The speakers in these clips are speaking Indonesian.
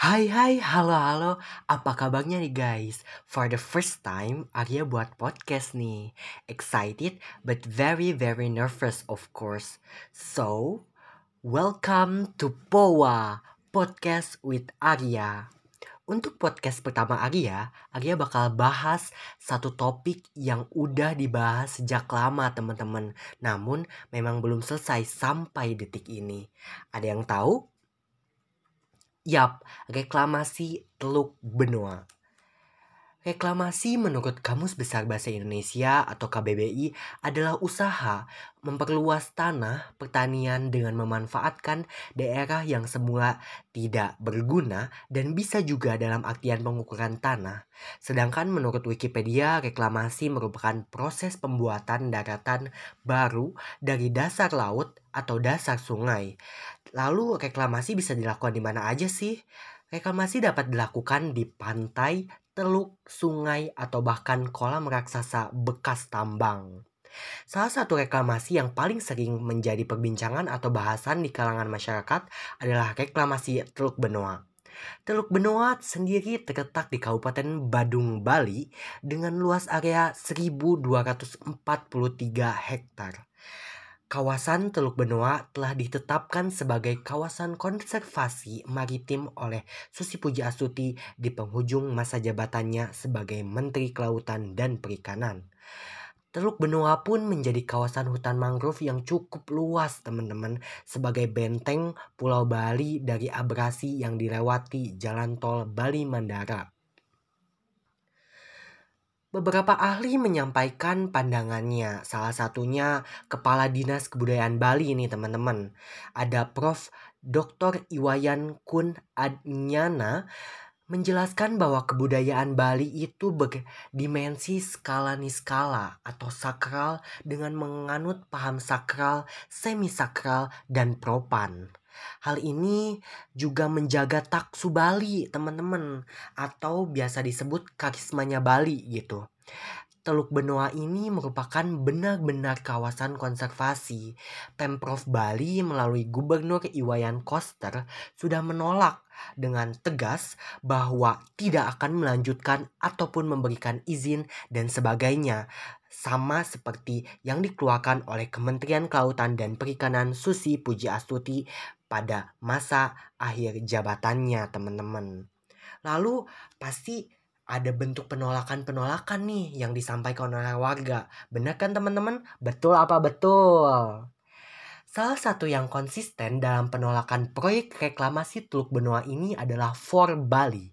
Hai hai, halo halo, apa kabarnya nih guys? For the first time, Arya buat podcast nih. Excited but very very nervous of course. So, welcome to POA, Podcast with Arya. Untuk podcast pertama Arya, Arya bakal bahas satu topik yang udah dibahas sejak lama teman-teman. Namun memang belum selesai sampai detik ini. Ada yang tahu? Yap, reklamasi Teluk Benoa. Reklamasi menurut Kamus Besar Bahasa Indonesia atau KBBI adalah usaha memperluas tanah pertanian dengan memanfaatkan daerah yang semula tidak berguna dan bisa juga dalam artian pengukuran tanah. Sedangkan menurut Wikipedia, reklamasi merupakan proses pembuatan daratan baru dari dasar laut atau dasar sungai. Lalu reklamasi bisa dilakukan di mana aja sih? Reklamasi dapat dilakukan di pantai, teluk, sungai, atau bahkan kolam raksasa bekas tambang. Salah satu reklamasi yang paling sering menjadi perbincangan atau bahasan di kalangan masyarakat adalah reklamasi Teluk Benoa. Teluk Benoa sendiri terletak di Kabupaten Badung, Bali dengan luas area 1243 hektar. Kawasan Teluk Benoa telah ditetapkan sebagai kawasan konservasi maritim oleh Susi Puji Astuti di penghujung masa jabatannya sebagai Menteri Kelautan dan Perikanan. Teluk Benoa pun menjadi kawasan hutan mangrove yang cukup luas teman-teman sebagai benteng Pulau Bali dari abrasi yang dilewati jalan tol Bali Mandara. Beberapa ahli menyampaikan pandangannya. Salah satunya Kepala Dinas Kebudayaan Bali ini teman-teman. Ada Prof. Dr. Iwayan Kun Adnyana menjelaskan bahwa kebudayaan Bali itu berdimensi skala niskala atau sakral dengan menganut paham sakral, semi sakral, dan propan. Hal ini juga menjaga taksu Bali, teman-teman, atau biasa disebut karismanya Bali gitu. Teluk Benoa ini merupakan benar-benar kawasan konservasi. Pemprov Bali melalui Gubernur Iwayan Koster sudah menolak dengan tegas bahwa tidak akan melanjutkan ataupun memberikan izin dan sebagainya. Sama seperti yang dikeluarkan oleh Kementerian Kelautan dan Perikanan Susi Puji Astuti pada masa akhir jabatannya teman-teman. Lalu pasti ada bentuk penolakan-penolakan nih yang disampaikan oleh warga. Benar kan teman-teman? Betul apa betul? Salah satu yang konsisten dalam penolakan proyek reklamasi Teluk Benoa ini adalah For Bali.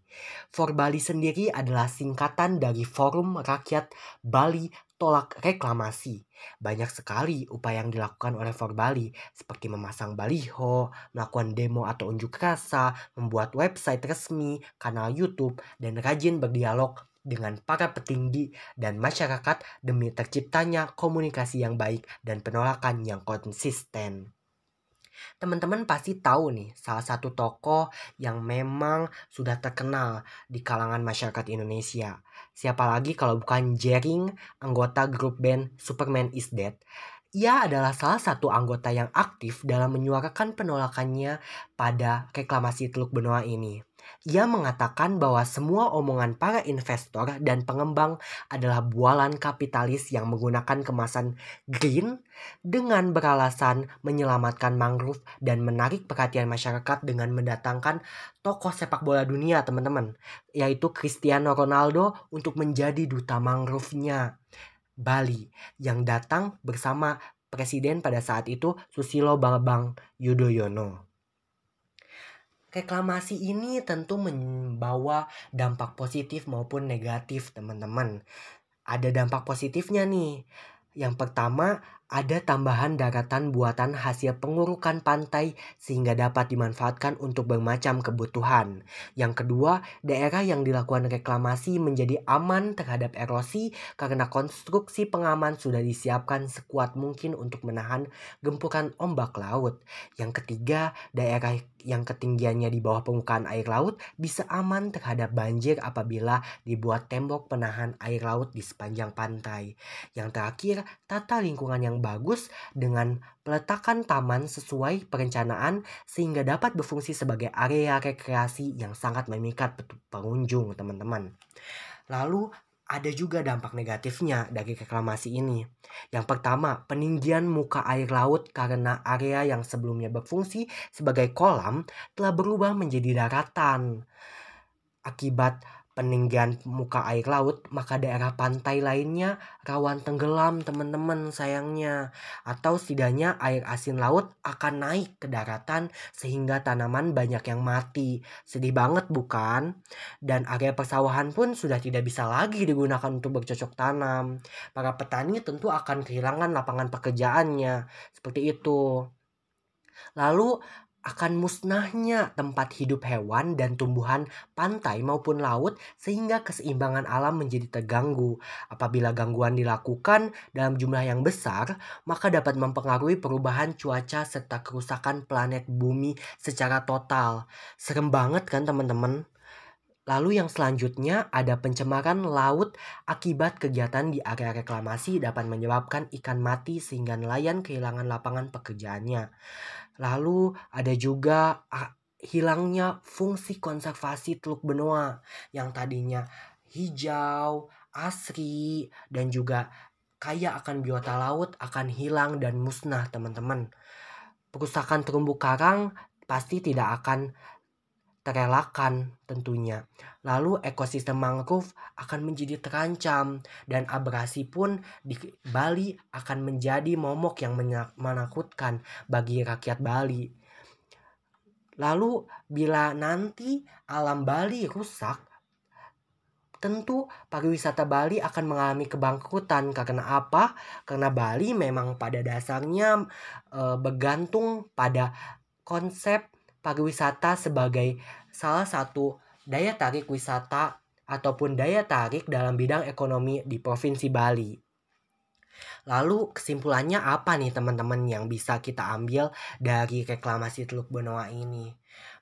For Bali sendiri adalah singkatan dari Forum Rakyat Bali Tolak Reklamasi. Banyak sekali upaya yang dilakukan oleh For Bali, seperti memasang baliho, melakukan demo atau unjuk rasa, membuat website resmi, kanal YouTube, dan rajin berdialog dengan para petinggi dan masyarakat demi terciptanya komunikasi yang baik dan penolakan yang konsisten. Teman-teman pasti tahu nih, salah satu tokoh yang memang sudah terkenal di kalangan masyarakat Indonesia. Siapa lagi kalau bukan Jering, anggota grup band Superman is Dead. Ia adalah salah satu anggota yang aktif dalam menyuarakan penolakannya pada reklamasi Teluk Benoa ini. Ia mengatakan bahwa semua omongan para investor dan pengembang adalah bualan kapitalis yang menggunakan kemasan green dengan beralasan menyelamatkan mangrove dan menarik perhatian masyarakat dengan mendatangkan tokoh sepak bola dunia teman-teman yaitu Cristiano Ronaldo untuk menjadi duta mangrove-nya Bali yang datang bersama presiden pada saat itu Susilo Bambang Yudhoyono. Reklamasi ini tentu membawa dampak positif maupun negatif, teman-teman. Ada dampak positifnya nih. Yang pertama, ada tambahan daratan buatan hasil pengurukan pantai sehingga dapat dimanfaatkan untuk bermacam kebutuhan. Yang kedua, daerah yang dilakukan reklamasi menjadi aman terhadap erosi karena konstruksi pengaman sudah disiapkan sekuat mungkin untuk menahan gempuran ombak laut. Yang ketiga, daerah yang ketinggiannya di bawah permukaan air laut bisa aman terhadap banjir apabila dibuat tembok penahan air laut di sepanjang pantai. Yang terakhir, tata lingkungan yang yang bagus dengan peletakan taman sesuai perencanaan sehingga dapat berfungsi sebagai area rekreasi yang sangat memikat pengunjung, teman-teman. Lalu ada juga dampak negatifnya dari reklamasi ini. Yang pertama, peninggian muka air laut karena area yang sebelumnya berfungsi sebagai kolam telah berubah menjadi daratan. Akibat peninggian muka air laut, maka daerah pantai lainnya rawan tenggelam teman-teman sayangnya. Atau setidaknya air asin laut akan naik ke daratan sehingga tanaman banyak yang mati. Sedih banget bukan? Dan area persawahan pun sudah tidak bisa lagi digunakan untuk bercocok tanam. Para petani tentu akan kehilangan lapangan pekerjaannya. Seperti itu. Lalu akan musnahnya tempat hidup hewan dan tumbuhan pantai maupun laut sehingga keseimbangan alam menjadi terganggu. Apabila gangguan dilakukan dalam jumlah yang besar, maka dapat mempengaruhi perubahan cuaca serta kerusakan planet bumi secara total. Serem banget kan teman-teman? Lalu yang selanjutnya ada pencemaran laut akibat kegiatan di area reklamasi dapat menyebabkan ikan mati sehingga nelayan kehilangan lapangan pekerjaannya. Lalu ada juga hilangnya fungsi konservasi Teluk Benoa yang tadinya hijau, asri, dan juga kaya akan biota laut akan hilang dan musnah teman-teman. Perusakan terumbu karang pasti tidak akan terelakkan tentunya. Lalu ekosistem mangrove akan menjadi terancam dan abrasi pun di Bali akan menjadi momok yang menakutkan bagi rakyat Bali. Lalu bila nanti alam Bali rusak, tentu pariwisata Bali akan mengalami kebangkrutan karena apa? Karena Bali memang pada dasarnya e, bergantung pada konsep pariwisata sebagai salah satu daya tarik wisata ataupun daya tarik dalam bidang ekonomi di Provinsi Bali. Lalu kesimpulannya apa nih teman-teman yang bisa kita ambil dari reklamasi Teluk Benoa ini?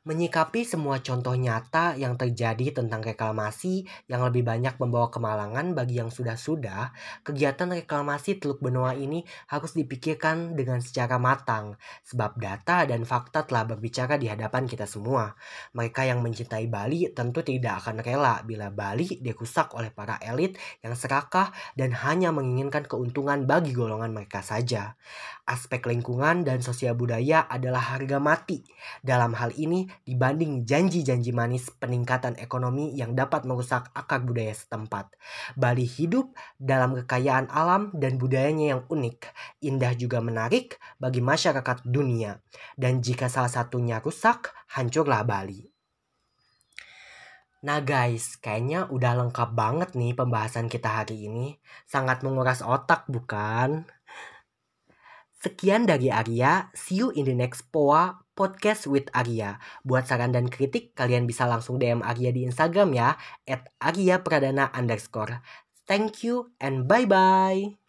Menyikapi semua contoh nyata yang terjadi tentang reklamasi yang lebih banyak membawa kemalangan bagi yang sudah-sudah, kegiatan reklamasi Teluk Benoa ini harus dipikirkan dengan secara matang, sebab data dan fakta telah berbicara di hadapan kita semua. Mereka yang mencintai Bali tentu tidak akan rela bila Bali dirusak oleh para elit yang serakah dan hanya menginginkan keuntungan bagi golongan mereka saja. Aspek lingkungan dan sosial budaya adalah harga mati. Dalam hal ini, dibanding janji-janji manis peningkatan ekonomi yang dapat merusak akar budaya setempat. Bali hidup dalam kekayaan alam dan budayanya yang unik, indah juga menarik bagi masyarakat dunia. Dan jika salah satunya rusak, hancurlah Bali. Nah guys, kayaknya udah lengkap banget nih pembahasan kita hari ini. Sangat menguras otak bukan? Sekian dari Arya, see you in the next POA Podcast with Arya. Buat saran dan kritik, kalian bisa langsung DM Arya di Instagram ya, at Arya Pradana underscore. Thank you and bye-bye.